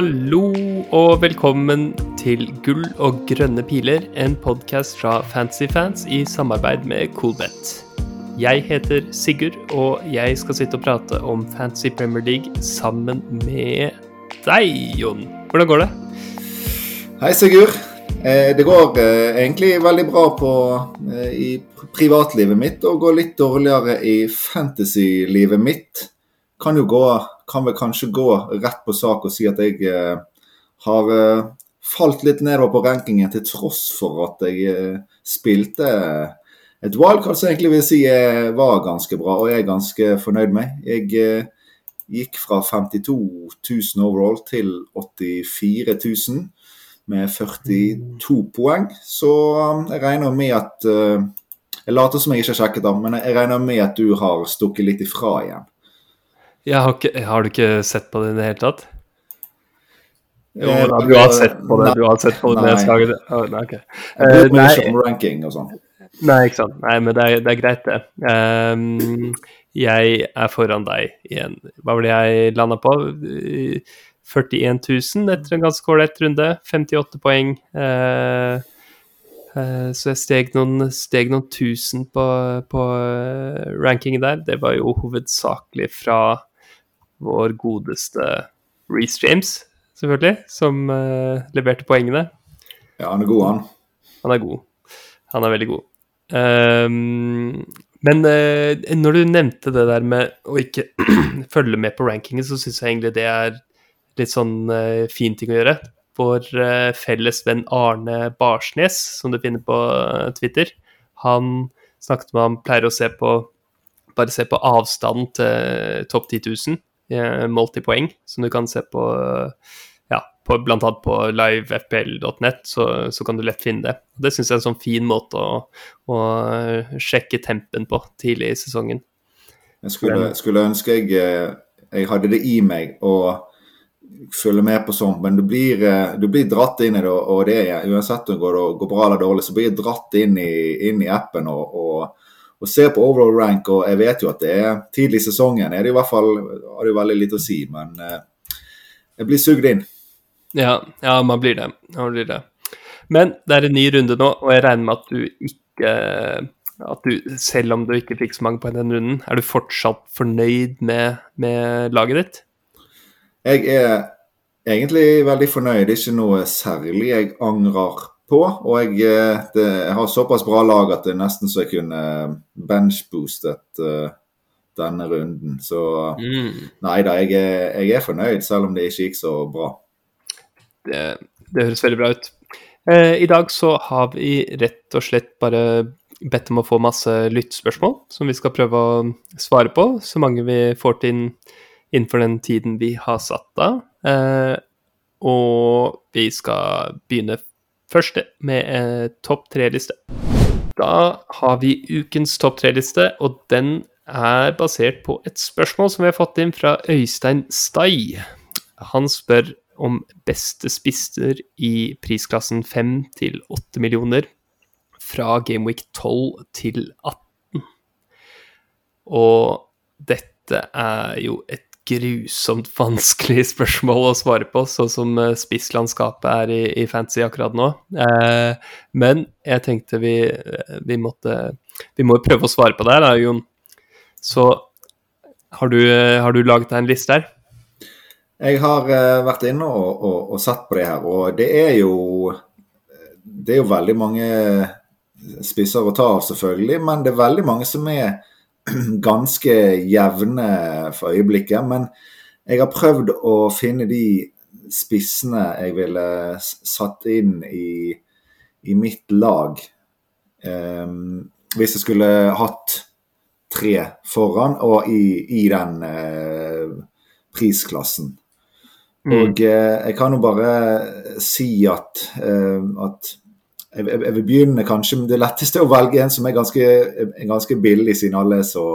Hallo og velkommen til Gull og grønne piler, en podkast fra Fancyfans i samarbeid med Coolbet. Jeg heter Sigurd, og jeg skal sitte og prate om Fantasy Premier League sammen med deg, Jon. Hvordan går det? Hei, Sigurd. Eh, det går eh, egentlig veldig bra på, eh, i privatlivet mitt, og går litt dårligere i fantasylivet mitt. Kan jo gå, kan vel kanskje gå rett på sak og si at jeg har falt litt nedover på rankingen til tross for at jeg spilte et wildcard som egentlig vil si var ganske bra, og jeg er ganske fornøyd med. Jeg gikk fra 52 000 overall til 84 000 med 42 poeng. Så jeg regner med at Jeg later som jeg ikke har sjekket det, men jeg regner med at du har stukket litt ifra igjen. Har, ikke, har, du ikke sett på det i det hele tatt? Jo, da, du har sett på det. Nei, du har sett på det nedslaget. Oh, nei, okay. uh, og sånn. Nei, ikke sant. Nei, men det er, det er greit, det. Um, jeg er foran deg igjen. Hva var det jeg landa på? 41 000 etter en ganske ålreit runde. 58 poeng. Uh, uh, så jeg steg noen, steg noen tusen på, på rankingen der. Det var jo hovedsakelig fra vår godeste Reece James, selvfølgelig, som leverte poengene. Ja, han er god, han. Han er god. Han er veldig god. Um, men uh, når du nevnte det der med å ikke følge med på rankingen, så syns jeg egentlig det er litt sånn uh, fin ting å gjøre. Vår uh, felles venn Arne Barsnes, som du finner på Twitter, han snakket med han pleier å se på bare se på avstanden til topp 10 000, målt i poeng, som du kan se på ja, på, blant annet på livefpl.net, så, så, kan du lett finne det. Det syns jeg er en sånn fin måte å, å sjekke tempen på tidlig i sesongen. Jeg skulle, skulle ønske jeg, jeg, hadde det i meg å følge med på sånt, men du blir, du blir dratt inn i det, og det er uansett om det går, går bra eller dårlig, så blir jeg dratt inn i, inn i appen og, og, og, se på overall rank. Og jeg vet jo at det er tidlig i sesongen, er det i hvert fall har det jo veldig lite å si, men jeg blir sugd inn. Ja, ja, man blir det. Man blir det. Men det er en ny runde nå, og jeg regner med at du ikke at du, Selv om du ikke fikk så mange på den runden, er du fortsatt fornøyd med, med laget ditt? Jeg er egentlig veldig fornøyd. Det er ikke noe særlig jeg angrer på. Og jeg, det, jeg har såpass bra lag at det er nesten så jeg kunne benchboostet uh, denne runden. Så mm. nei da, jeg jeg er fornøyd, selv om det ikke gikk så bra. Det, det høres veldig bra ut. Eh, I dag så har vi rett og slett bare bedt om å få masse lyttspørsmål som vi skal prøve å svare på, så mange vi får til inn, innenfor den tiden vi har satt av. Eh, og vi skal begynne først med eh, topp tre-liste. Da har vi ukens topp tre-liste, og den er basert på et spørsmål som vi har fått inn fra Øystein Stai. Han spør om beste spisser i prisklassen 5 til 8 millioner fra Gameweek 12 til 18. Og dette er jo et grusomt vanskelig spørsmål å svare på, sånn som eh, spisslandskapet er i, i fantasy akkurat nå. Eh, men jeg tenkte vi, eh, vi måtte Vi må prøve å svare på det her, da, Jon. Så har du, eh, har du laget deg en liste her? Jeg har vært inne og, og, og, sett på det her, og det er jo Det er jo veldig mange spisser å ta av, selvfølgelig, men det er veldig mange som er ganske jevne for øyeblikket. Men jeg har prøvd å finne de spissene jeg ville satt inn i, i mitt lag. Um, hvis jeg skulle hatt tre foran, og i, i den uh, prisklassen. Mm. Og uh, jeg kan jo bare si at, uh, at jeg, jeg, vil begynne kanskje med det letteste å velge en som er ganske, er ganske billig, siden alle er så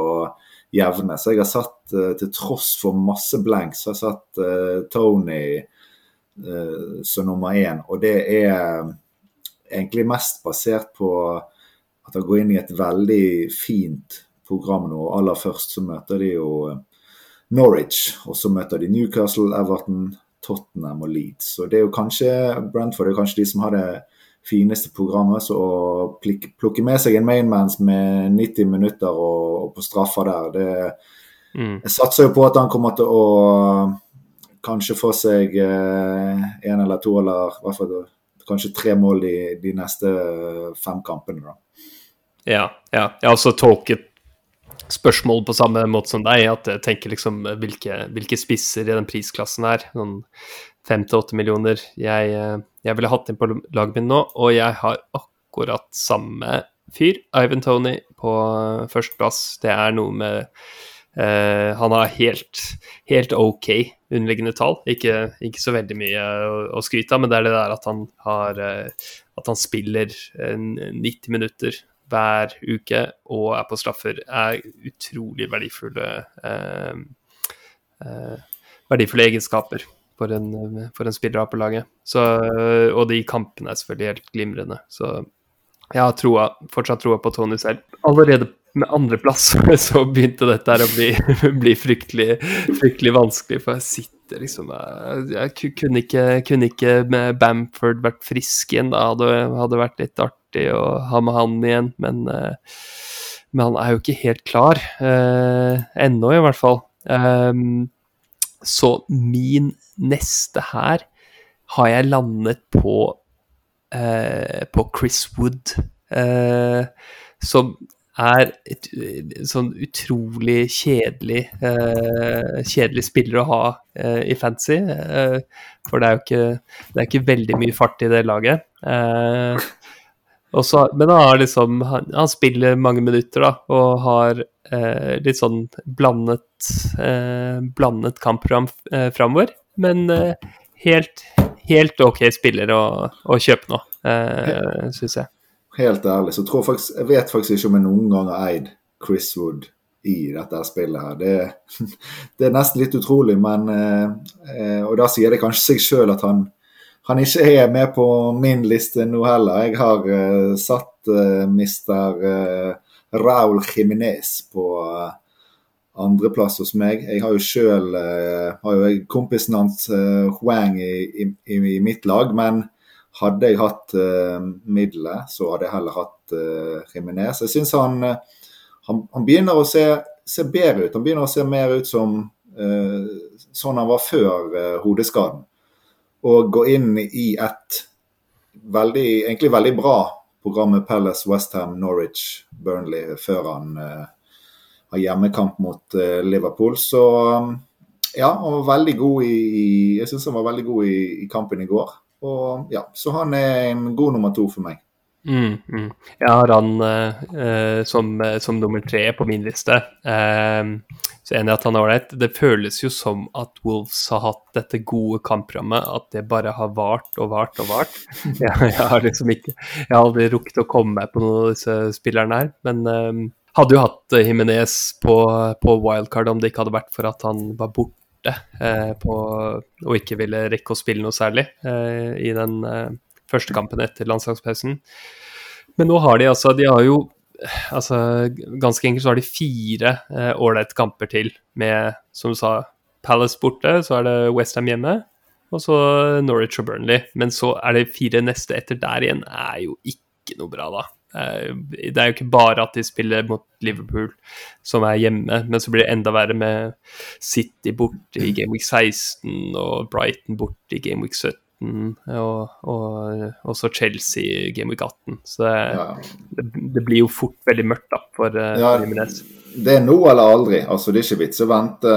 jevne. Så jeg har satt, eh, til tross for masse blanks, så jeg har satt uh, Tony uh, som nummer én. Og det er egentlig mest basert på at jeg går inn i et veldig fint program nå. Aller først så møter de jo Norwich, og så møter de Newcastle, Everton, Tottenham og Leeds. Så det er jo kanskje Brentford er kanskje de som har det fineste programmet. Så å plukke med seg en mainmans med 90 minutter og, og på straffer der, det mm. Jeg satser jo på at han kommer til å kanskje få seg eh, en eller to, eller i hvert fall kanskje tre mål i de neste fem kampene. da. Ja, ja. Jeg har også tolket spørsmål på samme måte som deg, at jeg tenker liksom hvilke, hvilke spisser i den prisklassen her, sånn fem til åtte millioner, jeg, jeg ville hatt inn på laget mitt nå, og jeg har akkurat samme fyr, Ivan Tony, på førsteplass. Det er noe med uh, Han har helt, helt ok underliggende tall, ikke, ikke så veldig mye å, å, skryte av, men det er det der at han har uh, At han spiller 90 minutter hver uke og er på straffer, er utrolig verdifulle, eh, eh, verdifulle egenskaper for en, for en spiller på laget. Så, og de kampene er selvfølgelig helt glimrende. Så jeg har troa, fortsatt troa på Tony selv. Allerede med andreplass så begynte dette her å bli, bli fryktelig, fryktelig, vanskelig, for jeg sitter liksom Jeg kunne ikke, kunne ikke med Bamford vært frisk igjen, da hadde det vært litt artig å ha med han igjen, men, eh, men han er jo ikke helt klar. Eh, ennå, i hvert fall. Ehm, så min neste her har jeg landet på eh, på Chris Wood, som er et sånn utrolig kjedelig eh, kjedelig spiller å ha uh, i fancy. Uh, for det er jo ikke, det er ikke veldig mye fart i det laget. Så, men han, har liksom, han, han, spiller mange minutter da, og har eh, litt sånn blandet, eh, blandet kampprogram eh, framover. Men eh, helt, helt, OK spiller å, å kjøpe nå, eh, syns jeg. Helt ærlig, så tror jeg faktisk Jeg vet faktisk ikke om jeg noen gang har eid Chris Wood i dette spillet her. Det, det er nesten litt utrolig, men eh, eh, Og da sier det kanskje seg sjøl at han han ikke er med på min liste nå heller. Jeg har uh, satt uh, mister. Uh, Raúl Jiminez på uh, andreplass hos meg. Jeg har jo sjøl uh, kompisen hans Huang i, i, i, mitt lag, men hadde jeg hatt uh, middelet, så hadde jeg heller hatt uh, Jiminez. Jeg syns han, han, han, begynner å se, se, bedre ut. Han begynner å se mer ut som sånn han var før hodeskaden og gå inn i et veldig, egentlig veldig bra program med Palace, Westham, Norwich, Burnley før han uh, har hjemmekamp mot uh, Liverpool. Så um, ja, han var veldig god i, jeg syns han var veldig god i, i, kampen i går. Og ja, Så han er en god nummer to for meg. Mm, mm. Jeg har han eh, som, som, nummer tre på min liste. Eh, så enig at han er ålreit. Det føles jo som at Wolves har hatt dette gode kamprammet, at det bare har vart og vart og vart. Jeg, jeg har liksom ikke Jeg har aldri rukket å komme meg på noen av disse spillerne her, men eh, hadde jo hatt Himinez på, på, wildcard om det ikke hadde vært for at han var borte eh, på, og ikke ville rekke å spille noe særlig eh, i den eh, første kampen etter landslagspausen. Men nå har de altså De har jo altså, ganske enkelt så har de fire ålreite eh, kamper til med, som du sa, Palace borte, så er det Westham hjemme, og så Norwich og Burnley. Men så er det fire neste etter der igjen, er jo ikke noe bra, da. Eh, det er jo ikke bare at de spiller mot Liverpool, som er hjemme, men så blir det enda verre med City borte i Game Week 16 og Brighton borte i Game Week 17 og, og, og så Chelsea i Game Week 18. Så det, ja. det, det, blir jo fort veldig mørkt da, for uh, ja, Jimenez. Det er nå eller aldri. Altså, det er ikke vits å vente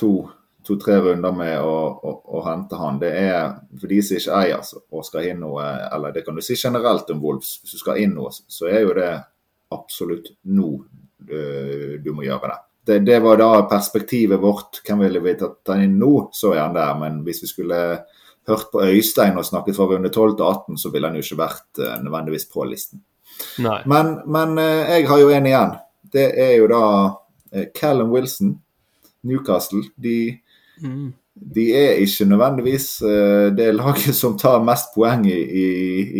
to-tre to, runder med å, å, å, hente han. Det er for de som ikke eier altså, og skal inn noe, eller det kan du si generelt om Wolves, hvis du skal inn noe, så er jo det absolutt nå du, øh, du må gjøre det. det. Det, var da perspektivet vårt. Hvem ville vi tatt han inn nå, så er han der. Men hvis vi skulle hørt på Øystein og snakket fra runde 12 til 18, så ville han jo ikke vært uh, nødvendigvis på listen. Men, men uh, jeg har jo en igjen. Det er jo da uh, Callum Wilson, Newcastle. De, mm. de er ikke nødvendigvis det laget som tar mest poeng i, i,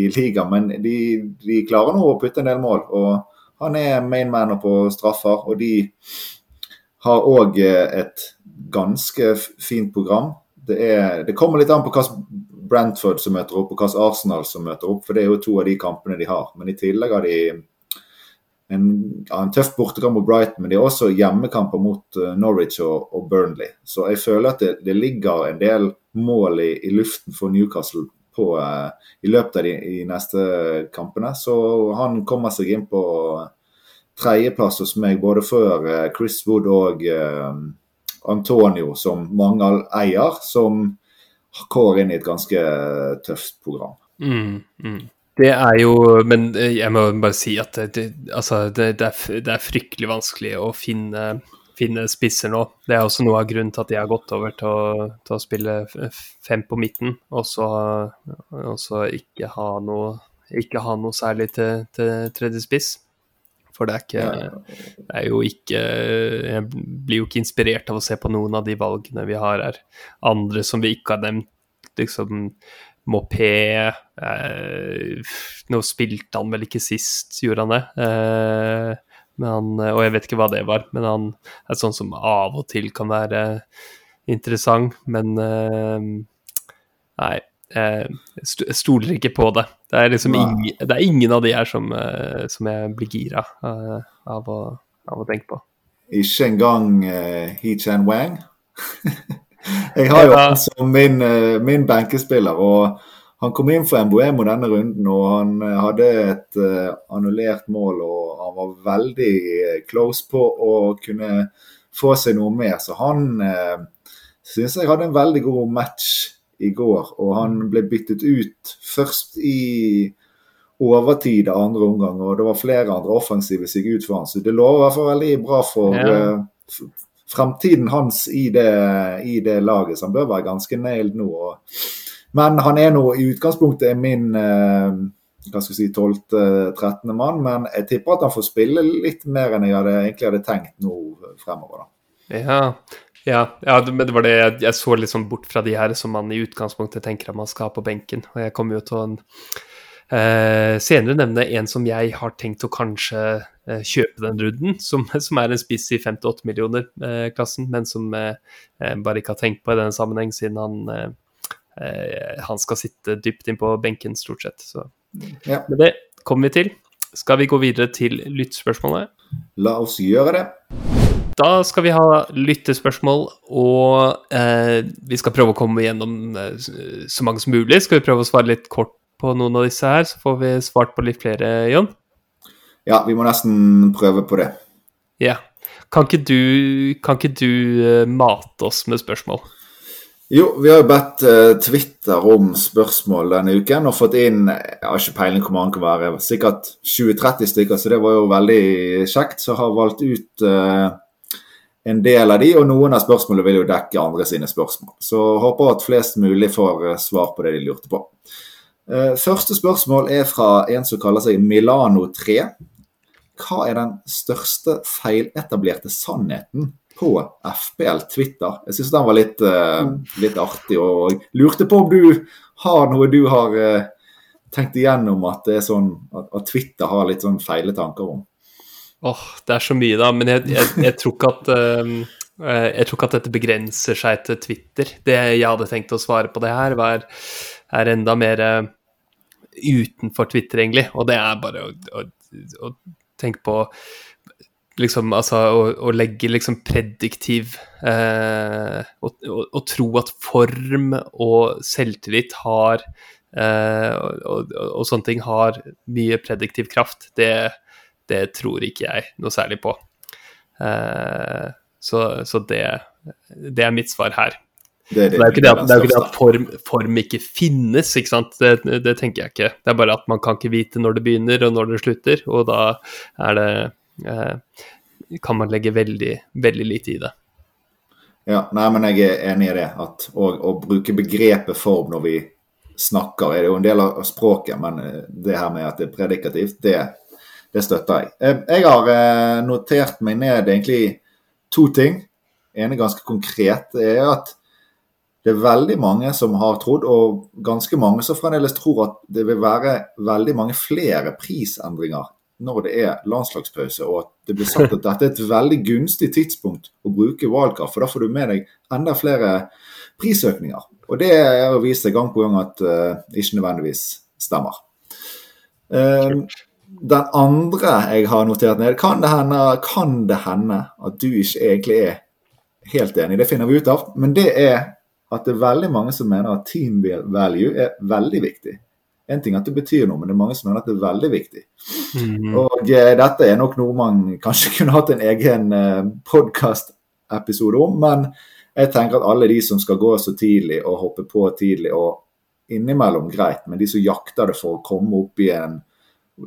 i ligaen, men de, de, klarer nå å putte en del mål. og Han er mainman på straffer, og de har òg et ganske fint program Det, er, det kommer litt an på hvilken Brentford som møter opp, og hvilken Arsenal som møter opp. For det er jo to av de kampene de har. Men i tillegg har de en, en tøff bortekamp mot Brighton, men de har også hjemmekamper mot uh, Norwich og, og, Burnley. Så jeg føler at det, det ligger en del mål i, i luften for Newcastle på, uh, i løpet av de de neste kampene. Så han kommer seg inn på tredjeplass hos meg både før uh, Chris Wood og Antonio, som Mangal eier, som går inn i et ganske tøft program. Mm, mm. Det er jo Men eh, jeg må bare si at det, altså det, det, er, det er, fryktelig vanskelig å finne, finne, spisser nå. Det er også noe av grunnen til at jeg har gått over til å, til å spille fem på midten, og så ikke ha noe ikke ha noe særlig til, til tredje spiss. For det er ikke Det er jo ikke Jeg blir jo ikke inspirert av å se på noen av de valgene vi har her. Andre som vi ikke har nevnt, liksom Mopé eh, Nå spilte han vel ikke sist, gjorde han det? Eh, han, og jeg vet ikke hva det var, men han er sånn som av og til kan være interessant. Men eh, nei, jeg stoler ikke på det. Det er liksom ingen, det er ingen av de her som, eh, som jeg blir gira uh, av, å, av, å, tenke på. Ikke engang uh, He Chen Wang? Jeg har jo han som min, eh, min benkespiller. og Han kom inn for Mbuemo denne runden, og han eh, hadde et uh, annullert mål. og Han var veldig close på å kunne få seg noe mer. Så han uh, syns jeg hadde en veldig god match i går. Og han ble byttet ut først i overtid av andre omgang, og det var flere andre offensive som gikk ut for han. Så det lover i hvert fall veldig bra for ja. uh, fremtiden hans i det, i det, laget, så han bør være ganske nailed nå. Men han er nå i utgangspunktet min uh, hva skal si, 12.-13. mann, men jeg tipper at han får spille litt mer enn jeg hadde, egentlig hadde tenkt nå fremover. da. Ja, ja, ja, men det var det jeg, jeg så liksom bort fra de her som man i utgangspunktet tenker at man skal ha på benken. Og jeg kommer jo til å eh, senere nevne en som jeg har tenkt å kanskje Eh, kjøpe den runden, som, som, er en spiss i 5-8 millioner-klassen, men som eh, eh, bare ikke har tenkt på i denne sammenheng, siden han, han skal sitte dypt inn på benken, stort sett. Så. Ja. Men det kommer vi til. Skal vi gå videre til lyttspørsmålet? La oss gjøre det. Da skal vi ha lyttespørsmål, og eh, vi skal prøve å komme gjennom eh, så mange som mulig. Skal vi prøve å svare litt kort på noen av disse her, så får vi svart på litt flere, Jon? Ja, vi må nesten prøve på det. Ja. Kan ikke du, kan ikke du uh, mate oss med spørsmål? Jo, vi har jo bedt uh, Twitter om spørsmål denne uken og fått inn Jeg har ikke peiling hvor mange kan være, sikkert 20-30 stykker, så det var jo veldig kjekt. Så har valgt ut uh, en del av de, og noen av spørsmålene vil jo dekke andre sine spørsmål. Så håper at flest mulig får svar på det de lurte på. Første spørsmål er fra en som kaller seg Milano3 hva er den største feiletablerte sannheten på FBL Twitter? Jeg syns den var litt, uh, litt, artig, og lurte på om du har noe du har tenkt igjennom at sånn at Twitter har litt sånn feile tanker om. Åh, oh, det er så mye, da. Men jeg, jeg, jeg tror ikke at uh, jeg tror ikke at dette begrenser seg til Twitter. Det jeg hadde tenkt å svare på det her, var, er enda mer utenfor Twitter, egentlig. Og det er bare å, å, å tenke på liksom, altså, å, å, legge liksom prediktiv eh, og, og, og, tro at form og selvtillit har eh, og, og, sånne ting har mye prediktiv kraft, det, det tror ikke jeg noe særlig på. Uh, så, så det, det, er mitt svar her. Det er, det, det er jo ikke det at, det ikke at form, form, ikke finnes, ikke sant? Det, tenker jeg ikke. Det er bare at man kan ikke vite når det begynner og når det slutter, og da er det eh, kan man legge veldig, veldig lite i det. Ja, nei, men jeg er enig i det. At å, å bruke begrepet form når vi snakker, er jo en del av språket, men eh, det her med at det er predikativt, det, det støtter jeg. Eh, jeg har eh, notert meg ned egentlig to ting. En er ganske konkret. er at det er veldig mange som har trodd, og ganske mange som fremdeles tror at det vil være veldig mange flere prisendringer når det er landslagspause, og at det blir sagt at dette er et veldig gunstig tidspunkt å bruke valgkart, for da får du med deg enda flere prisøkninger. Og det er å vise gang på gang at uh, ikke nødvendigvis stemmer. Uh, den andre jeg har notert ned, kan det, hende, kan det hende at du ikke egentlig er helt enig, det finner vi ut av. Men det er at det er veldig mange som mener at team value er veldig viktig. En ting at det betyr noe, men det er mange som mener at det er veldig viktig. Mm. Og eh, dette er nok noe man kanskje kunne hatt en egen eh, podkast-episode om. Men jeg tenker at alle de som skal gå så tidlig og hoppe på tidlig, og innimellom greit, men de som jakter det for å komme opp i en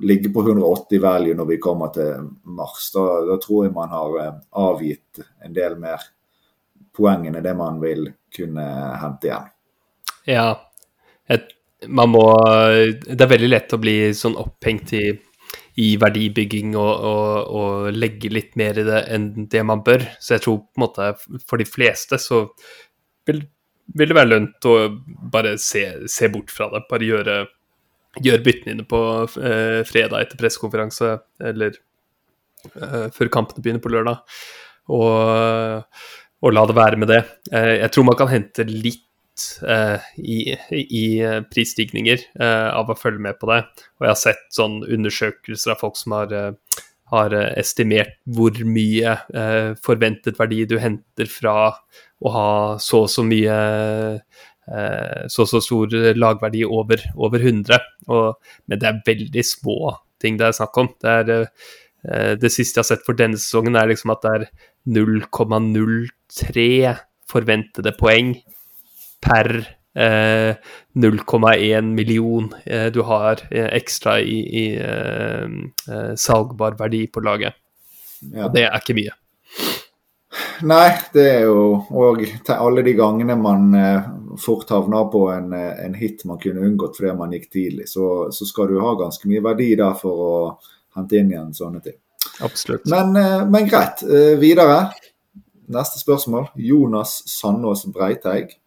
ligge på 180 value når vi kommer til mars, da, da tror jeg man har eh, avgitt en del mer poeng enn det man vil kunne hente igjen. Ja, et, man må Det er veldig lett å bli sånn opphengt i, i verdibygging og, og, og, legge litt mer i det enn det man bør. Så jeg tror på en måte for de fleste så vil, vil det være lønt å bare se, se, bort fra det. Bare gjøre, gjøre byttene dine på eh, fredag etter pressekonferanse eller eh, før kampene begynner på lørdag. Og og la det være med det. Eh, jeg tror man kan hente litt Uh, i, i prisstigninger uh, av å følge med på det. Og jeg har sett sånn undersøkelser av folk som har, har estimert hvor mye forventet verdi du henter fra å ha så og så mye så så stor lagverdi over, over 100. Og, men det er veldig små ting det er snakk om. Det, er, det siste jeg har sett for denne sesongen, er liksom at det er 0,03 forventede poeng per eh, 0,1 million eh, du har eh, ekstra i, i eh, eh, salgbar verdi på laget. Ja. Det er ikke mye. Nei, det er jo Og alle de gangene man eh, fort havna på en, en, hit man kunne unngått fordi man gikk tidlig, så, så, skal du ha ganske mye verdi der for å hente inn igjen sånne ting. Absolutt. Men, eh, men greit. Eh, videre. Neste spørsmål. Jonas Sandås Breiteig.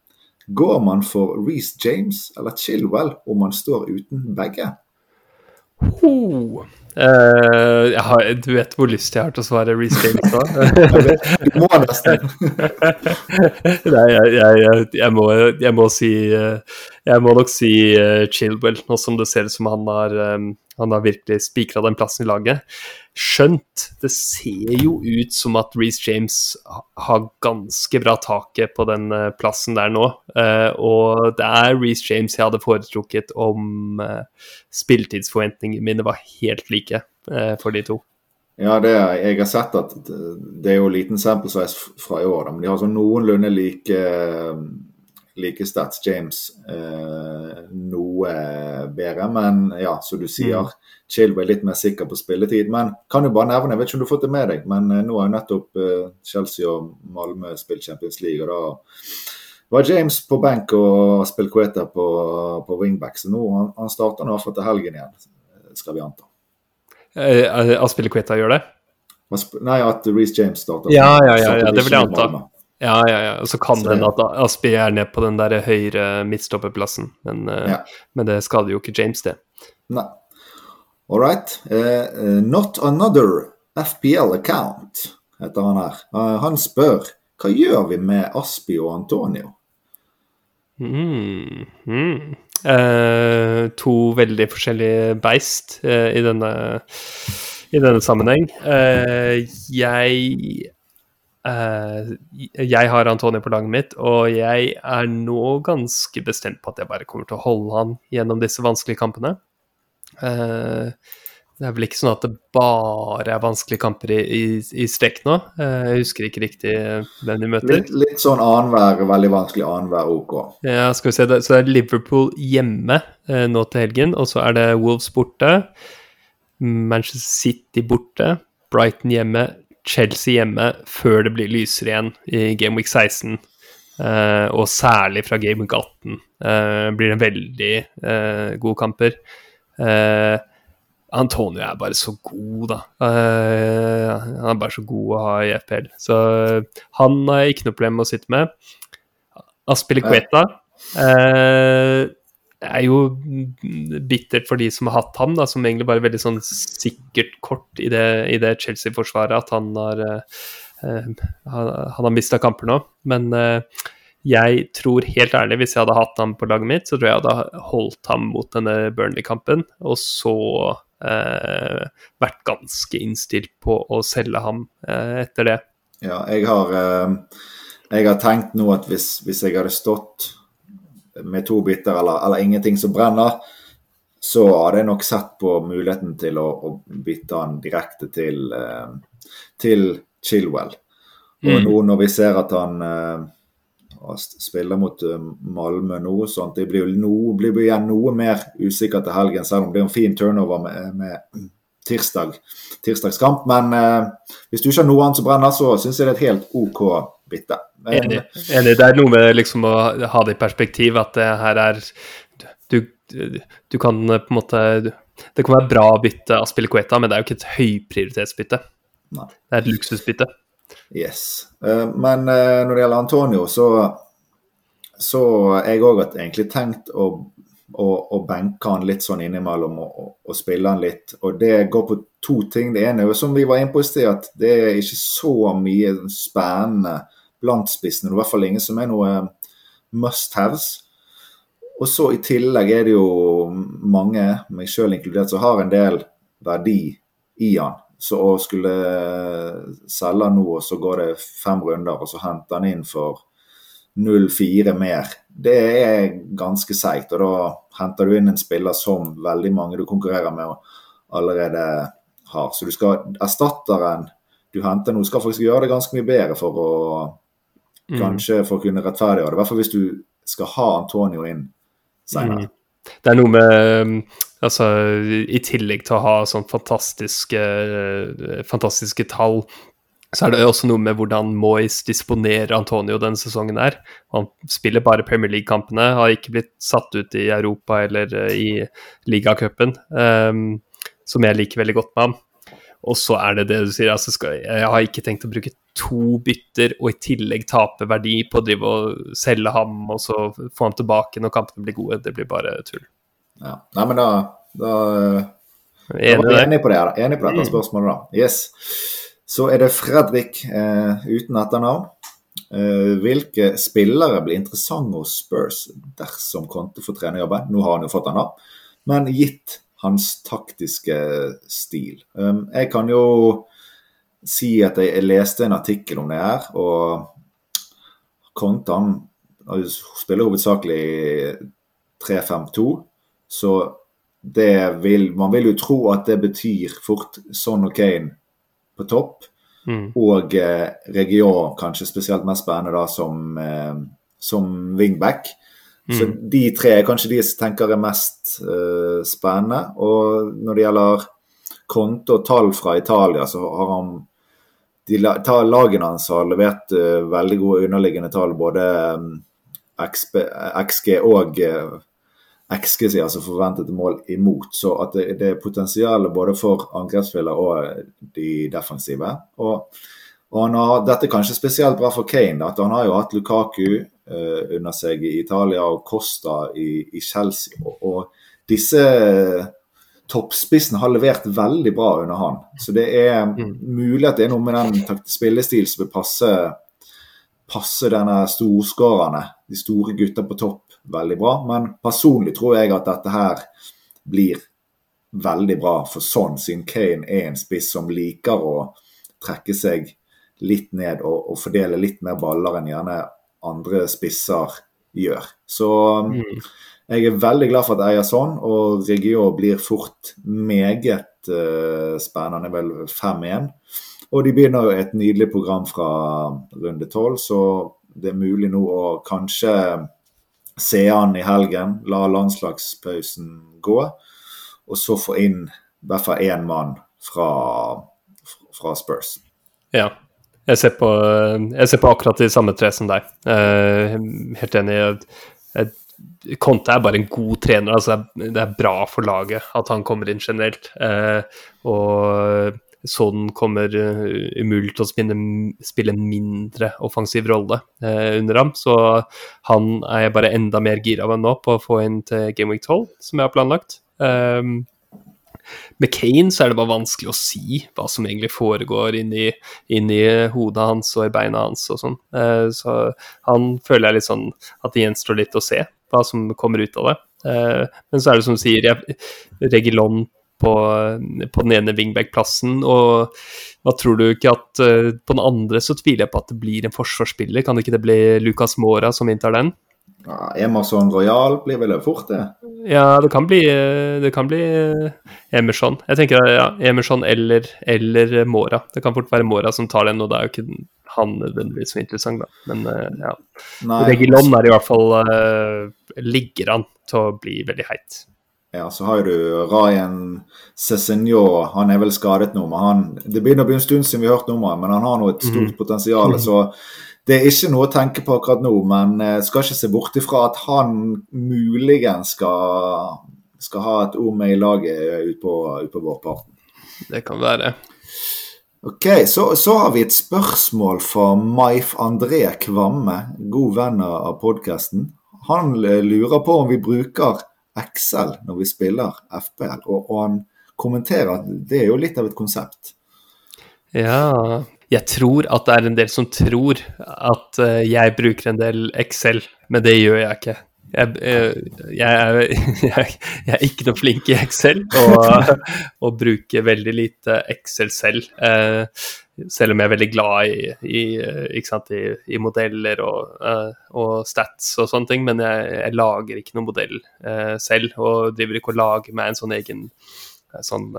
Går man for Reece James eller Chilwell om man står uten begge? Oh. Uh, har, du vet hvor lyst jeg har til å svare Reece James nå? du må nesten. Nei, jeg, jeg, jeg, må, jeg, må, si Jeg må nok si uh, Chilwell, nå som det ser ut som han har um, han har virkelig spikra den plassen i laget. Skjønt det ser jo ut som at Reece James har ganske bra taket på den uh, plassen der nå. Eh, og det er Reece James jeg hadde foretrukket om spilletidsforventningene mine var helt like for de to. Ja, det, jeg har sett at det er jo liten sample size fra i år, men de har sånn noenlunde like like stats James eh, noe bedre. Men ja, som du sier, mm. Chilwell litt mer sikker på spilletid. Men kan jo bare nevne, jeg vet ikke om du har fått det med deg, men eh, nå har jo nettopp eh, Chelsea og Malmö spilt Champions League. og da var James på benk og spilte Queta på, på wingback. Så nå han, han starter nå iallfall til helgen igjen, skal vi anta. Eh, Aspilicueta gjør det? Nei, at Reece James starter. Ja, ja, ja, ja det vil jeg anta. Ja, ja, ja. Så kan det hende at Aspi er ned på den der høyre midtstopperplassen, men, eh, ja. men det skader jo ikke James, det. Nei. All right. Uh, not another FPL account, heter han her. Uh, han spør hva gjør vi med Aspi og Antonio? Mm, mm. Uh, to veldig forskjellige beist i, denne, i denne sammenheng. jeg Uh, jeg har Antonio på laget mitt, og jeg er nå ganske bestemt på at jeg bare kommer til å holde han gjennom disse vanskelige kampene. Uh, det er vel ikke sånn at det bare er vanskelige kamper i, i, i strekk nå. Uh, jeg husker ikke riktig hvem de møter. Litt, litt sånn annenhver, veldig vanskelig annenhver OK. Ja, skal vi se. Så det er Liverpool hjemme nå til helgen, og så er det Wolves borte. Manchester City borte. Brighton hjemme, Chelsea hjemme før det blir lysere igjen i Game Week 16. Uh, eh, og særlig fra Game Week 18 uh, eh, blir det veldig uh, gode kamper. Antonio er bare så god, da. han er bare så god å ha i FPL. Så han har jeg ikke noe problem med å sitte med. Aspilicueta uh, er jo bittert for de som har hatt ham, da, som egentlig bare er veldig sånn sikkert kort i det, det Chelsea-forsvaret, at han har, uh, han, har mista kamper nå. Men uh, jeg tror helt ærlig, hvis jeg hadde hatt ham på laget mitt, så tror jeg jeg hadde holdt ham mot denne Burnley-kampen, og så uh, vært ganske innstilt på å selge ham etter det. Ja, jeg har, jeg har tenkt nå at hvis, hvis jeg hadde stått med to biter eller, eller, ingenting som brenner, så hadde jeg nok sett på muligheten til å, å bytte han direkte til, til Chilwell. Og mm. nå når vi ser at han spiller mot uh, Malmö nå, sånn det blir, jo blir igjen noe mer usikkert til helgen, selv om det er en fin turnover med, med tirsdag, tirsdagskamp. Men hvis du ikke har noe annet som brenner, så syns jeg det er et helt OK bytte. Enig. Enig. Det er noe med liksom å ha det i perspektiv at det her er Du, du kan på en måte Det kan være bra bytte Aspille Spilicueta, men det er jo ikke et høyprioritetsbytte. Det er et luksusbytte. Yes. Eh, men eh, når det gjelder Antonio, så så jeg òg har egentlig tenkt å, å, å, benke han litt sånn innimellom og, og, spille han litt. Og det går på to ting. Det ene er som vi var inne på i sted, at det er ikke så mye spennende blant spissene. I hvert fall ingen som er noe must haves. Og så i tillegg er det jo mange, meg sjøl inkludert, som har en del verdi i han. Så å skulle selge nå, og så går det fem runder, og så henter han inn for 0-4 mer, det er ganske seigt. Og da henter du inn en spiller som veldig mange du konkurrerer med allerede har. Så du skal erstatteren du henter nå, skal faktisk gjøre det ganske mye bedre for å Mm. Kanskje for å kunne rettferdiggjøre det. I hvert fall hvis du skal ha Antonio inn senere. Mm. Det er noe med Altså, i tillegg til å ha sånn fantastiske, fantastiske tall, så er det også noe med hvordan Moyes disponerer Antonio denne sesongen her. Han spiller bare Premier League-kampene, har ikke blitt satt ut i Europa eller i ligacupen, um, som jeg liker veldig godt med ham. Og så er det det du sier, altså skal, jeg har ikke tenkt å bruke to bytter og i tillegg tape verdi på å drive og selge ham og så få ham tilbake når kampene blir gode. Det blir bare tull. Ja, Nei, men da, da, da var vi enige på det, enig på dette mm. spørsmålet, da. Yes. Så er det Fredrik eh, uten etternavn. Eh, hvilke spillere blir interessante hos Spurs dersom Conte får trenerjobben? Nå har han jo fått den, da. Men gitt hans taktiske stil. Um, jeg kan jo si at jeg, leste en artikkel om det her, og Kontan spiller hovedsakelig 3-5-2, så det vil Man vil jo tro at det betyr fort Son og Kane på topp. Mm. Og eh, Region kanskje spesielt mest spennende da som, eh, som wingback. Så mm. de tre er kanskje de som tenker er mest eh, spennende. Og når det gjelder konto og tall fra Italia, så har han de Lagene hans har levert uh, veldig gode underliggende tall, både um, XP, XG og uh, XG, altså forventede mål imot. Så at det, det er potensial både for angrepsspillere og de defensive. Og, og har, dette er kanskje spesielt bra for Kane. at Han har jo hatt Lukaku, uh, under seg i Italia og Costa i, i Chelsea. Og, og, disse toppspissene har levert veldig bra under han. Så det er mm. mulig at det er noe med den spillestil som vil passe, passe denne storskårerne, de store gutta på topp, veldig bra. Men personlig tror jeg at dette her blir veldig bra for sånn, siden Kane er en spiss som liker å trekke seg litt ned og, og fordele litt mer baller enn gjerne andre spisser gjør. Så um, mm. jeg er veldig glad for at jeg er sånn, og Regio blir fort meget uh, spennende. Vel 5-1. Og de begynner jo et nydelig program fra runde 12, så det er mulig nå å kanskje se an i helgen, la landslagspausen gå, og så få inn i hvert fall én mann fra, fra Spurs. Ja, jeg ser, på, jeg ser på, akkurat de samme tre som deg. Uh, helt enig. Conte er bare en god trener. altså Det er bra for laget at han kommer inn generelt. Uh, og Sånn kommer uh, umulig til å spille, spille en mindre offensiv rolle uh, under ham. Så han er jeg bare enda mer gira enn nå på å få inn til Game Week 12, som jeg har planlagt. Um, med Kane så er det bare vanskelig å si hva som egentlig foregår inni, inni hodet hans og i beina hans og sånn. Uh, så han føler jeg litt sånn at det gjenstår litt å se hva som kommer ut av det. Men så er det som du sier, jeg, Regilon på, på, den ene wingback-plassen. Og hva tror du ikke at uh, på den andre så tviler jeg på at det blir en forsvarsspiller. Kan ikke det bli Lucas Mora som inntar den? Ja, Emerson Royal blir vel fort, det? Ja, det kan bli, det kan bli Emerson. Jeg tenker ja, Emerson eller, eller Mora. Det kan fort være Mora som tar den, og det er jo ikke han nødvendigvis så interessant, da. Men ja. Regilon er i hvert fall uh, Ligger an til å bli veldig heit. Ja, så har du Ryan Cézinho. Han er vel skadet nå, men han Det begynner å bli en stund siden vi har hørt om han, men han har nå et stort mm. potensial. Så det er ikke noe å tenke på akkurat nå, men uh, skal ikke se bort ifra at han muligens skal, skal ha et ord med i laget ut på, ut på. Det kan være. Ok, så, så, har vi et spørsmål fra Maif André Kvamme, god venn av podkasten. Han lurer på om vi bruker Excel når vi spiller FPL, og, og han kommenterer at det er jo litt av et konsept. Ja, jeg tror at det er en del som tror at uh, jeg bruker en del Excel, men det gjør jeg ikke. Jeg, eh, jeg, jeg, jeg, er, ikke noe flink i Excel og, og bruker veldig lite Excel selv. Eh, selv om jeg er veldig glad i, i, sant, i modeller og, uh, og, stats og sånne ting. Men jeg, lager ikke noen modell selv, og driver ikke og lager meg en sånn egen sånn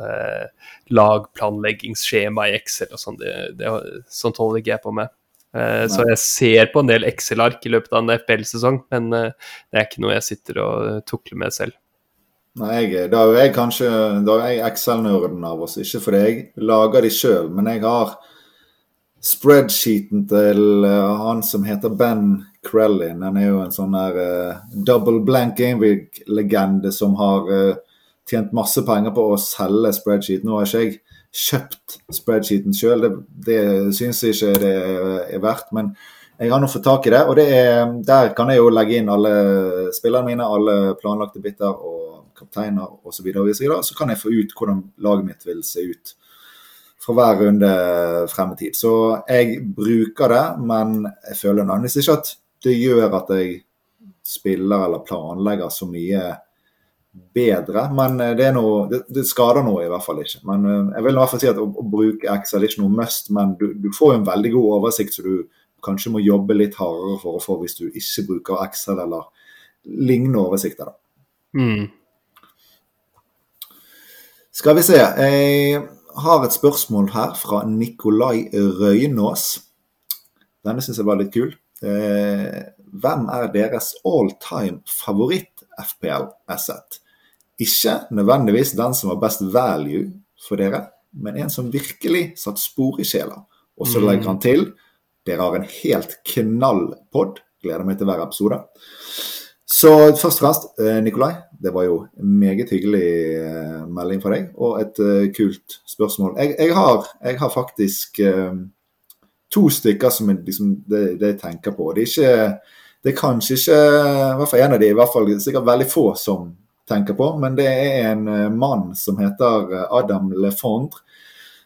lagplanleggingsskjema i Excel og sånn. Det, det, sånt holder ikke jeg på med. Uh, så jeg ser på en del Excel-ark i løpet av en FBL-sesong, men uh, det er ikke noe jeg sitter og tukler med selv. Nei, jeg, Da er jeg kanskje da er jeg Excel-nerden av oss, ikke fordi jeg lager de sjøl, men jeg har spreadsheeten til uh, han som heter Ben Krellin. Han er jo en sånn der double blank gameweek-legende som har tjent masse penger på å selge spreadsheet. Nå har ikke jeg kjøpt spreadsheeten sjøl. Det, det syns jeg ikke det er verdt. Men jeg har nå fått tak i det, og det er, der kan jeg jo legge inn alle spillerne mine, alle planlagte biter og kapteiner osv. Så, så, så kan jeg få ut hvordan laget mitt vil se ut fra hver runde frem i tid. Så jeg bruker det, men jeg føler nødvendigvis ikke at det gjør at jeg spiller eller planlegger så mye bedre. Men det det, noe, det, det, skader noe i hvert fall ikke. Men eh, jeg vil i hvert fall si at å, å bruke Excel er ikke noe must, men du, du, får jo en veldig god oversikt så du kanskje må jobbe litt hardere for å få hvis du ikke bruker Excel eller lignende oversikter. Mm. Skal vi se. Jeg har et spørsmål her fra Nikolai Røynås. Denne syns jeg var litt kul. Eh, hvem er deres all time favoritt FPL-asset. Ikke nødvendigvis den som var best value for dere, men en som virkelig satt spor i sjela. Og så legger han til dere har en helt knall pod. Gleder meg til hver episode. Så først og fremst, eh, Nikolai, det var jo en meget hyggelig eh, melding fra deg, og et uh, kult spørsmål. Jeg, jeg, har, jeg har, faktisk to stykker som jeg, liksom, det, det, jeg tenker på. Det er ikke det er kanskje ikke i hvert fall en av de, i hvert fall sikkert veldig få som tenker på, men det er en eh, mann som heter eh, Adam Lefondre,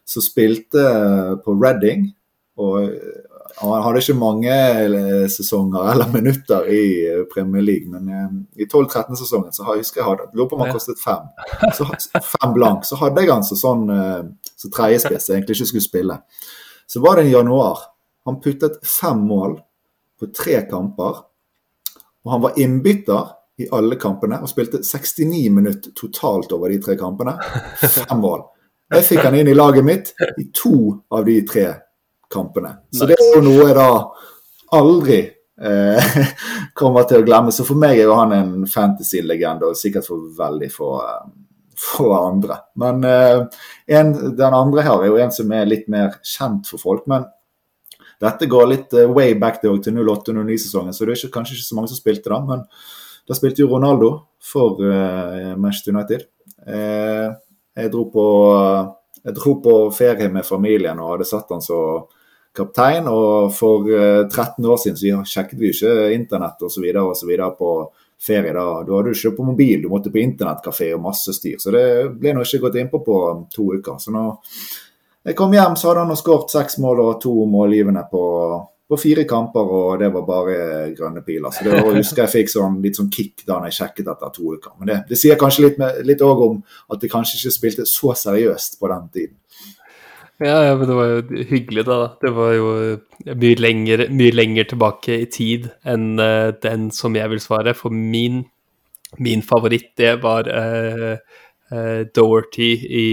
som spilte eh, på Reading. Og han hadde ikke mange sesonger eller minutter i Premier League, men i 12-13-sesongen så husker jeg hadde, lurer på om han kostet fem. Så, fem blank. Så hadde jeg han som sånn så tredjespiss, egentlig ikke skulle spille. Så var det i januar. Han puttet fem mål på tre kamper. Og han var innbytter i alle kampene og spilte 69 minutter totalt over de tre kampene. Fem mål. Jeg fikk han inn i laget mitt i to av de tre kampene. Så det er jo noe jeg da aldri eh, kommer til å glemme. Så for meg er jo han en fantasy-legende, og sikkert for veldig få, for andre. Men eh, en, den andre her er jo en som er litt mer kjent for folk. men dette går litt uh, way back til 08-09-sesongen, så det er ikke, kanskje ikke så mange som spilte da. Men da spilte jo Ronaldo for uh, Manchester United. Jeg dro på jeg dro på ferie med familien og hadde satt han som kaptein. Og for 13 år siden så sjekket vi ikke internett osv. på ferie. Da, da hadde du ikke på mobil, du måtte på internettkafé og masse styr. Så det ble nå ikke gått innpå på to uker. Så når jeg kom hjem, så hadde han skåret seks mål og to målgivende på på fire kamper, og det var bare grønne piler. Så det var, husker jeg fikk sånn, litt sånn kick da jeg sjekket etter to uker. Men det, det sier kanskje litt, òg om at de kanskje ikke spilte så seriøst på den tiden. Ja, ja, men det var jo hyggelig, da. Det var jo mye lenger, mye lenger tilbake i tid enn uh, den som jeg vil svare. For min, min favoritt, det var uh, uh, Doherty i,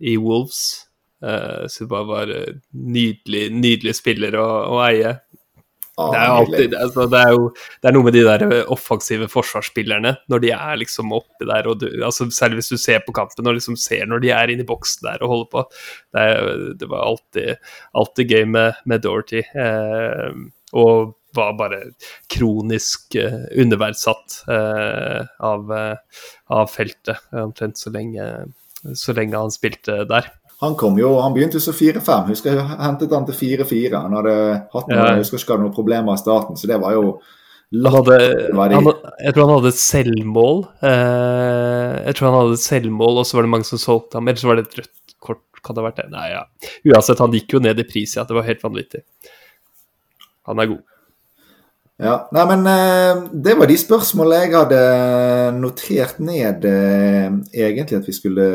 i Wolves. Så det bare var nydelig, nydelig spiller å, å eie. Det, er alltid, altså, det, er jo det er noe med de der offensive forsvarsspillerne, når de er liksom oppi der, og du, altså, Særlig hvis du ser på kampen og liksom ser når de er inne i boksen der og holder på. Det, det var alltid, alltid, gøy med, med Dorothy. Eh, og var bare kronisk eh, underverdsatt av, av feltet, omtrent så lenge, så lenge han spilte der. Han kom jo, han begynte jo som 4-5. Husker jeg hentet han til 4-4. Han hadde hatt noe, ja. jeg husker ikke hadde noen problemer i starten, så det var jo hadde, han, jeg tror han hadde et selvmål. Eh, jeg tror han hadde et selvmål, og så var det mange som solgte ham. Eller så var det et rødt kort, kan det ha vært det? Nei, ja. Uansett, han gikk jo ned i pris, ja. Det var helt vanvittig. Han er god. Ja, nei, men eh, Det var de spørsmålene jeg hadde notert ned eh, egentlig at vi skulle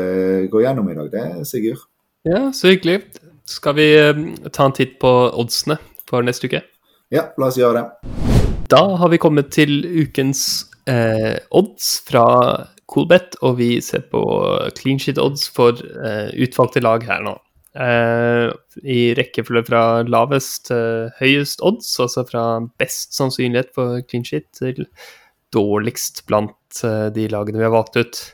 gå gjennom i dag, det, Sigurd. Ja, så hyggelig. Skal vi eh, ta en titt på oddsene for neste uke? Ja, la oss gjøre det. Da har vi kommet til ukens eh, odds fra Coolbet, og vi ser på clean sheet odds for eh, utvalgte lag her nå. Eh, I rekkefølge fra lavest til høyest odds, altså fra best sannsynlighet for clean sheet til dårligst blant eh, de lagene vi har valgt ut.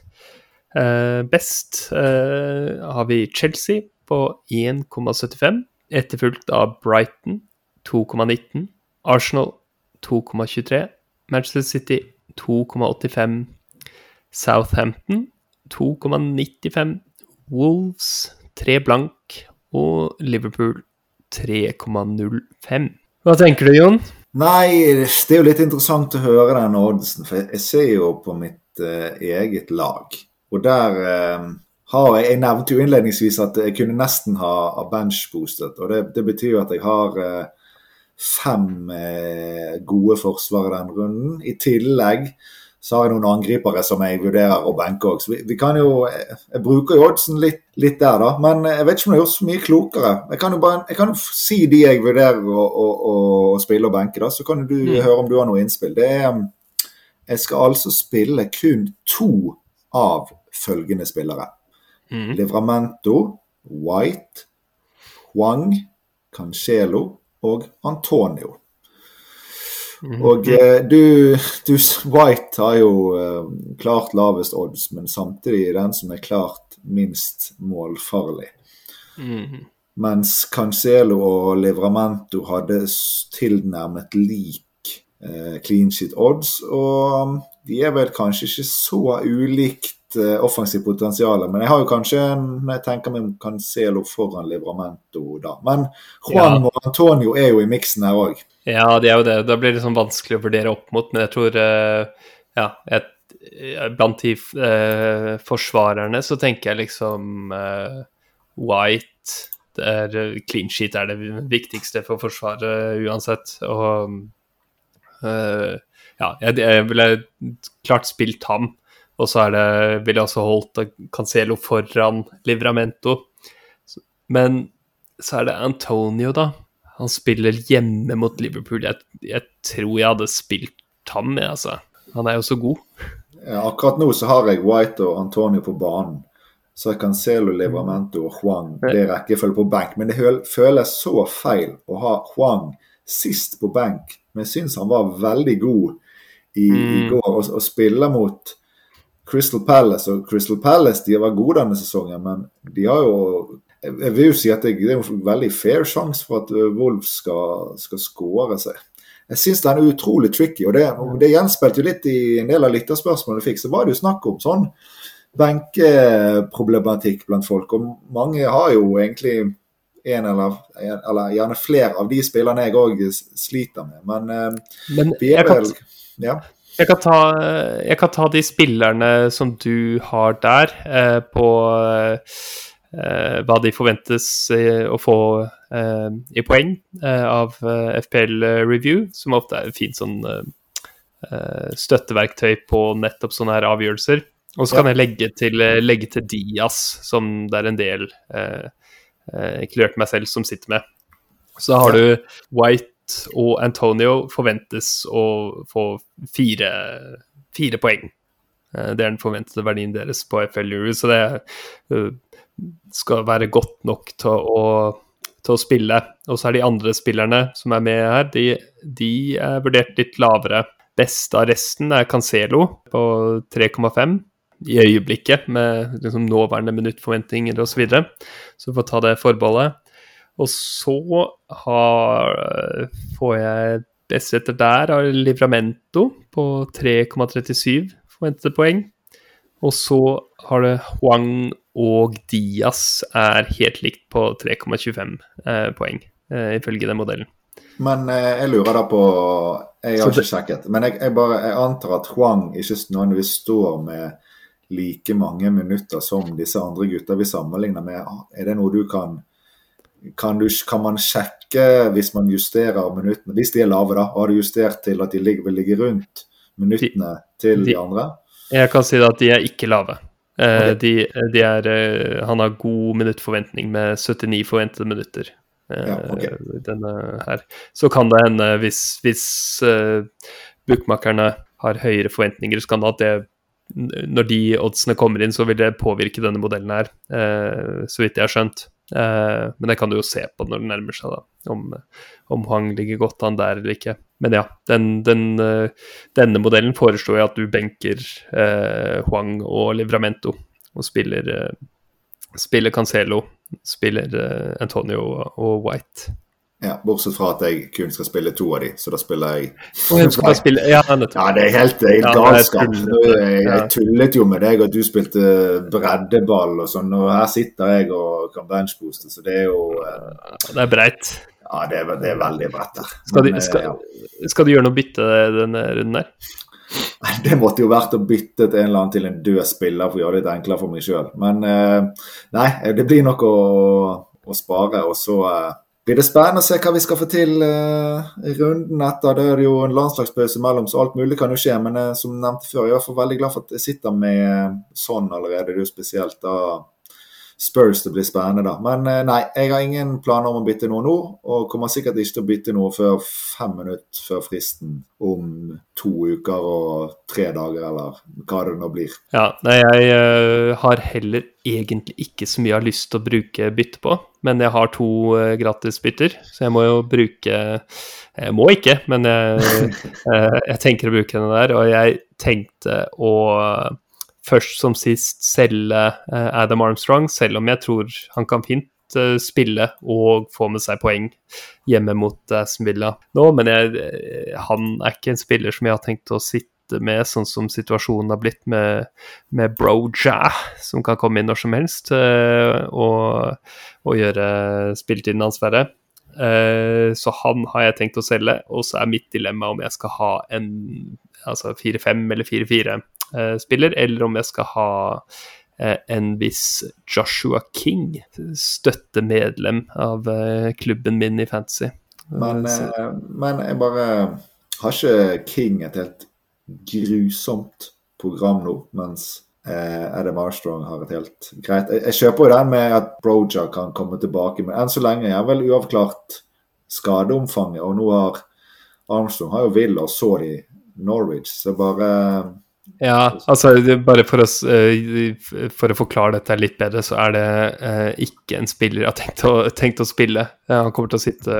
Uh, best uh, har vi Chelsea på 1,75, etterfulgt av Brighton 2,19, Arsenal 2,23, Manchester City 2,85, Southampton 2,95, Wolves 3 blank og Liverpool 3,05. Hva tenker du, Jon? Nei, det er jo litt interessant å høre den oddsen, for jeg ser jo på mitt uh, eget lag. Og der eh, har jeg Jeg nevnte jo innledningsvis at jeg kunne nesten ha, benchboostet. Og det, det, betyr jo at jeg har eh, fem eh, gode forsvarere den runden. I tillegg så har jeg noen angripere som jeg vurderer å benke òg. Så vi, vi, kan jo Jeg bruker jo oddsen litt, litt, der, da. Men jeg vet ikke om jeg har gjort så mye klokere. Jeg kan jo, bare, jeg kan jo si de jeg vurderer å, å, å, å spille og benke, da. Så kan du mm. høre om du har noe innspill. Det er Jeg skal altså spille kun to av følgende spillere. Mm. Livramento, White, Huang, Cancelo og Antonio. Mm. Og eh, du, du, White har jo eh, klart lavest odds, men samtidig den som er klart minst målfarlig. Mm. Mens Cancelo og Livramento hadde tilnærmet lik eh, clean sheet odds. Og de er vel kanskje ikke så ulikt uh, offensivt potensial. Men jeg har jo kanskje, når jeg tenker meg Cancelo foran Livramento da. Men Juan ja. Antonio er jo i miksen her òg. Ja, det er jo det. Da blir det sånn vanskelig å vurdere opp mot. Men jeg tror uh, ja, et, blant de eh, forsvarerne så tenker jeg liksom White det er, Clean sheet er det viktigste for Forsvaret uansett. Og ja, jeg, jeg ville klart spilt ham og så er det, ville også holdt Cancelo foran Livramento. Men så er det Antonio, da. Han spiller hjemme mot Liverpool. Jeg, jeg tror jeg hadde spilt ham, jeg, altså. Han er jo så god. Ja, akkurat nå så har jeg White og Antonio på banen. Så jeg kan Cancelo, Livramento og Juan det er rekkefølge på benk. Men det føles så feil å ha Juan sist på benk. Men jeg syns han var veldig god i, mm. i går. Og, spille mot Crystal Palace og Crystal Palace de har vært gode denne sesongen, men de har jo Jeg vil jo si at det, er en veldig fair sjanse for at uh, Wolves skal, skal skåre seg. Jeg syns den er utrolig tricky, og det, det gjenspeilte jo litt i en del av lytterspørsmålene jeg fikk. Så var det jo snakk om sånn benkeproblematikk blant folk. Og mange har jo egentlig en eller, eller gjerne flere av de spillerne jeg òg sliter med. Men, eh, Men vi jeg kan, vel Ja. Jeg, kan ta, jeg kan ta de spillerne som du har der, eh, på eh, hva de forventes eh, å få eh, i poeng eh, av eh, FPL Review, som ofte er et fint sånn støtteverktøy på nettopp sånne her avgjørelser. Og så kan jeg legge til, legge til Dias, som det er en del, inkludert meg selv, som sitter med. Så har du White og Antonio forventes å få fire, fire poeng. Eh, Det er den forventede verdien deres på FL Euro, så det eh, skal være godt nok til å, til å spille. Og så er de andre spillerne som er med her, de, de er vurdert litt lavere. Best av resten er Cancelo på 3,5 i øyeblikket, med liksom nåværende minuttforventninger osv. Så, videre. så vi får ta det forbeholdet. Og så har, får jeg best etter der av Livramento på 3,37 forventede poeng. Og så har det Huang og Diaz er helt likt på 3,25 eh, poeng, eh, ifølge den modellen. Men eh, jeg lurer da på Jeg har ikke sjekket. Men jeg, jeg, bare, jeg antar at Huang ikke nødvendigvis står med like mange minutter som disse andre gutta vi sammenligner med. Er det noe du kan kan, du, kan man sjekke hvis man justerer minuttene? Hvis de er lave, da. Har du justert til at de ligger, vil ligge rundt minuttene til de de- andre? Jeg kan si at de er ikke lave. Okay. De, de er, eh, han har god minuttforventning med 79 forventede minutter. eh, Ja, okay. denne her. Så kan det hende, hvis, hvis uh, bookmakerne har høyere forventninger, så kan det at det når de oddsene kommer inn, så vil det påvirke denne modellen her, eh, så vidt jeg har skjønt. Eh, men det kan du jo se på når det nærmer seg, da, om, om Hwang ligger godt an der eller ikke. Men ja, den, den, eh, denne modellen foreslo jeg at du benker eh, Hwang og Livramento og spiller, spiller Cancelo, spiller Antonio og White. Ja, Bortsett fra at jeg kun skal spille to av de, så da spiller jeg spille Ja. Ja, det er helt, helt Ja, galskap. Jeg, jeg tullet jo med deg at du spilte breddeball og sånn, og her sitter jeg og kan benchbooste, så det er jo eh, Det er breit. Ja, det er, det er veldig bredt der. Skal, Men, de, eh, skal, du gjøre noe bytte denne runden her? Det måtte jo vært å bytte en eller annen til en død spiller for å gjøre det litt enklere for meg sjøl. Men eh, nei, det blir nok å, å spare. Og så eh, blir det spennende å se hva vi skal få til eh, i runden etter. Det er jo en landslagspause imellom, så alt mulig kan jo skje. Men eh, som nevnte før, jeg er i hvert fall veldig glad for at jeg sitter med sånn allerede. Det er jo spesielt da Spurs det blir spennende, da. Men eh, nei, jeg har ingen planer om å bytte noe nå. Og kommer sikkert ikke til å bytte noe før fem minutter før fristen om to uker og tre dager, eller hva det nå blir. Ja, nei, jeg eh, har heller egentlig ikke så mye jeg har lyst til å bruke bytte på, men jeg har to uh, gratisbytter, så jeg må jo bruke Jeg må ikke, men jeg, eh, jeg tenker å bruke den der, og jeg tenkte å først som sist selge eh, Adam Armstrong, selv om jeg tror han kan fint eh, spille og få med seg poeng hjemme mot Aston Villa nå, men jeg, eh, han er ikke en spiller som jeg har tenkt å sitte med, sånn som situasjonen har blitt med, med Broja, som kan komme inn når som helst eh, og, og gjøre spilletiden hans verre. Eh, så han har jeg tenkt å selge, og så er mitt dilemma om jeg skal ha en altså 4-5 eller 4-4-spiller, eller om jeg skal ha eh, en viss Joshua King, støttemedlem av eh, klubben min i Fantasy. Men, eh, men jeg bare Har ikke King et helt grusomt program nå, mens eh, Adam Armstrong har et helt greit Jeg, jeg kjøper jo den med at Broja kan komme tilbake, men enn så lenge er vel uavklart skadeomfanget. Og nå har Armstrong har jo Villa, og så de Norwich, så bare Ja, altså bare for å, eh, for å forklare dette litt bedre, så er det eh, ikke en spiller jeg har tenkt å, tenkt å spille. Eh, han kommer til å sitte,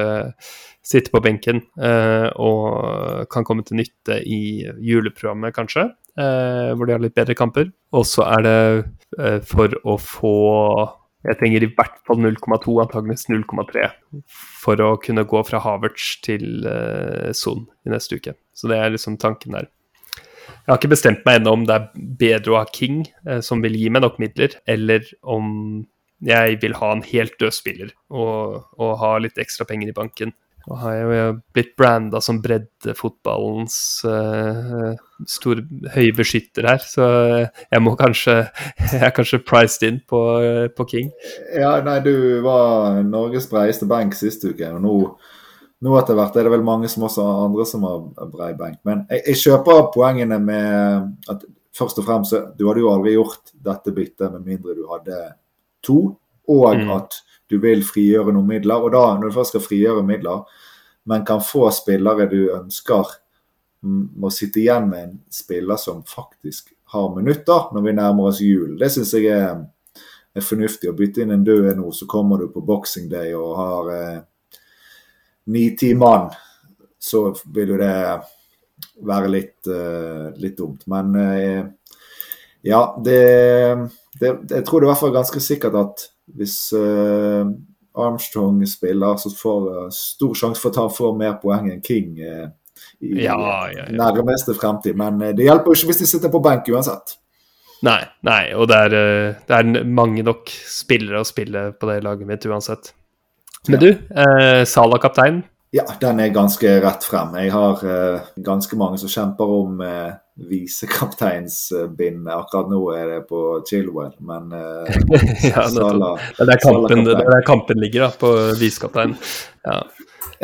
sitte på benken og kan komme til nytte i juleprogrammet, kanskje, hvor de har litt bedre kamper. Og så er det for å få Jeg trenger i hvert fall 0,2, antageligvis 0,3, for å kunne gå fra Havertz til eh, Son i neste uke. Så det er liksom tanken der. Jeg har ikke bestemt meg ennå om det er bedre å ha King, eh, som vil gi meg nok midler, eller om jeg vil ha en helt død spiller og, og ha litt ekstra penger i banken. Nå har jo blitt branda som breddefotballens uh, store, høye beskytter her, så jeg må kanskje Jeg er kanskje priced in på, på King. Ja, nei, du var Norges breieste benk sist uke, og nå, nå etter hvert er det vel mange som også har andre som har brei benk. Men jeg, jeg, kjøper poengene med at først og fremst Du hadde jo aldri gjort dette byttet med mindre du hadde to, og mm. at du vil frigjøre noen midler. Og da, når du først skal frigjøre midler, men kan få spillere du ønsker, må sitte igjen med en spiller som faktisk har minutter når vi nærmer oss jul. Det syns jeg er, er, fornuftig. Å bytte inn en død nå, så kommer du på boxing day og har ni-ti eh, mann, så vil jo det være litt, eh, litt dumt. Men eh, ja, det, det, Jeg tror det er i hvert fall ganske sikkert at hvis uh, Armstrong spiller, så får uh, stor sjanse for å ta for mer poeng enn King uh, i ja, ja, ja. nærmeste fremtid. Men det hjelper jo ikke hvis de sitter på benk uansett. Nei, nei, og det er, det er mange nok spillere å spille på det laget mitt uansett. Men du, eh, Sala kaptein, ja, den er ganske rett frem. Jeg har uh, ganske mange som kjemper om uh, visekapteinsbindet. Akkurat nå er det på Chilwell, men uh, ja, Sala, det, er kampen, det er der kampen ligger, da, på visekapteinen. Ja.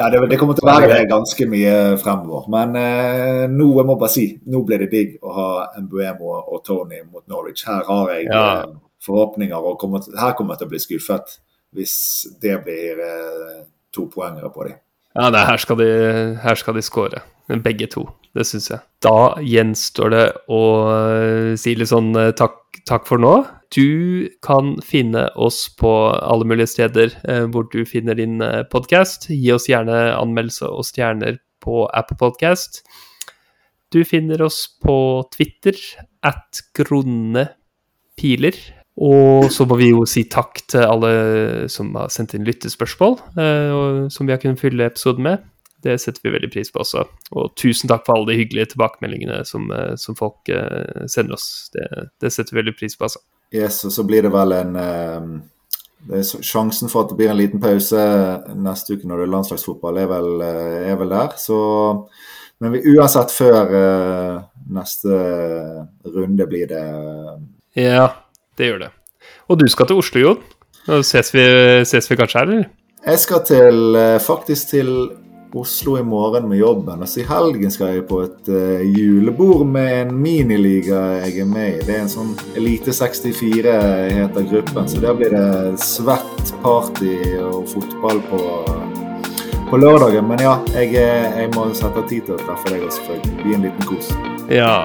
ja det, det, kommer til å være det ganske mye fremover. Men uh, nå jeg må bare si, nå blir det digg å ha Mbuemo og Tony mot Norwich. Her har jeg ja. forhåpninger, og kommer til, her kommer jeg til å bli skuffet hvis det blir to poengere på dem. Ja, nei, her skal de, her skal de score, begge to. Det syns jeg. Da gjenstår det å eh, si litt sånn eh, takk, takk, for nå. Du kan finne oss på alle mulige steder eh, hvor du finner din podkast. Gi oss gjerne anmeldelse og stjerner på Apple Podcast. Du finner oss på Twitter at Grunne Piler. Og så må vi jo si takk til alle som har sendt inn lyttespørsmål, eh, som vi har kunnet fylle episoden med. Det setter vi veldig pris på også. Og tusen takk for alle de hyggelige tilbakemeldingene som, eh, som folk eh, sender oss. Det, det, setter vi veldig pris på, altså. Yes, og så blir det vel en det er Sjansen for at det blir en liten pause neste uke når det er landslagsfotball, er vel, er vel der. Så, men vi, uansett før neste runde blir det Ja, det gjør det. Og du skal til Oslo, Jon. Ses vi, ses vi kanskje her, eller? Jeg skal til, eh, faktisk til Oslo i morgen med jobben. Og så i helgen skal jeg på et uh, julebord med en miniliga jeg er med i. Det er en sånn Elite 64 heter gruppen, så der blir det svett party og fotball på, på lørdagen. Men ja, jeg, jeg må sette tid til å treffe deg også, selvfølgelig. Bli en liten kos. Ja,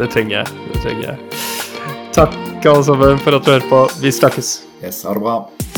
det trenger jeg. Det trenger jeg. Takk alle sammen for at du hører på. Vi snakkes. Yes, ha det bra.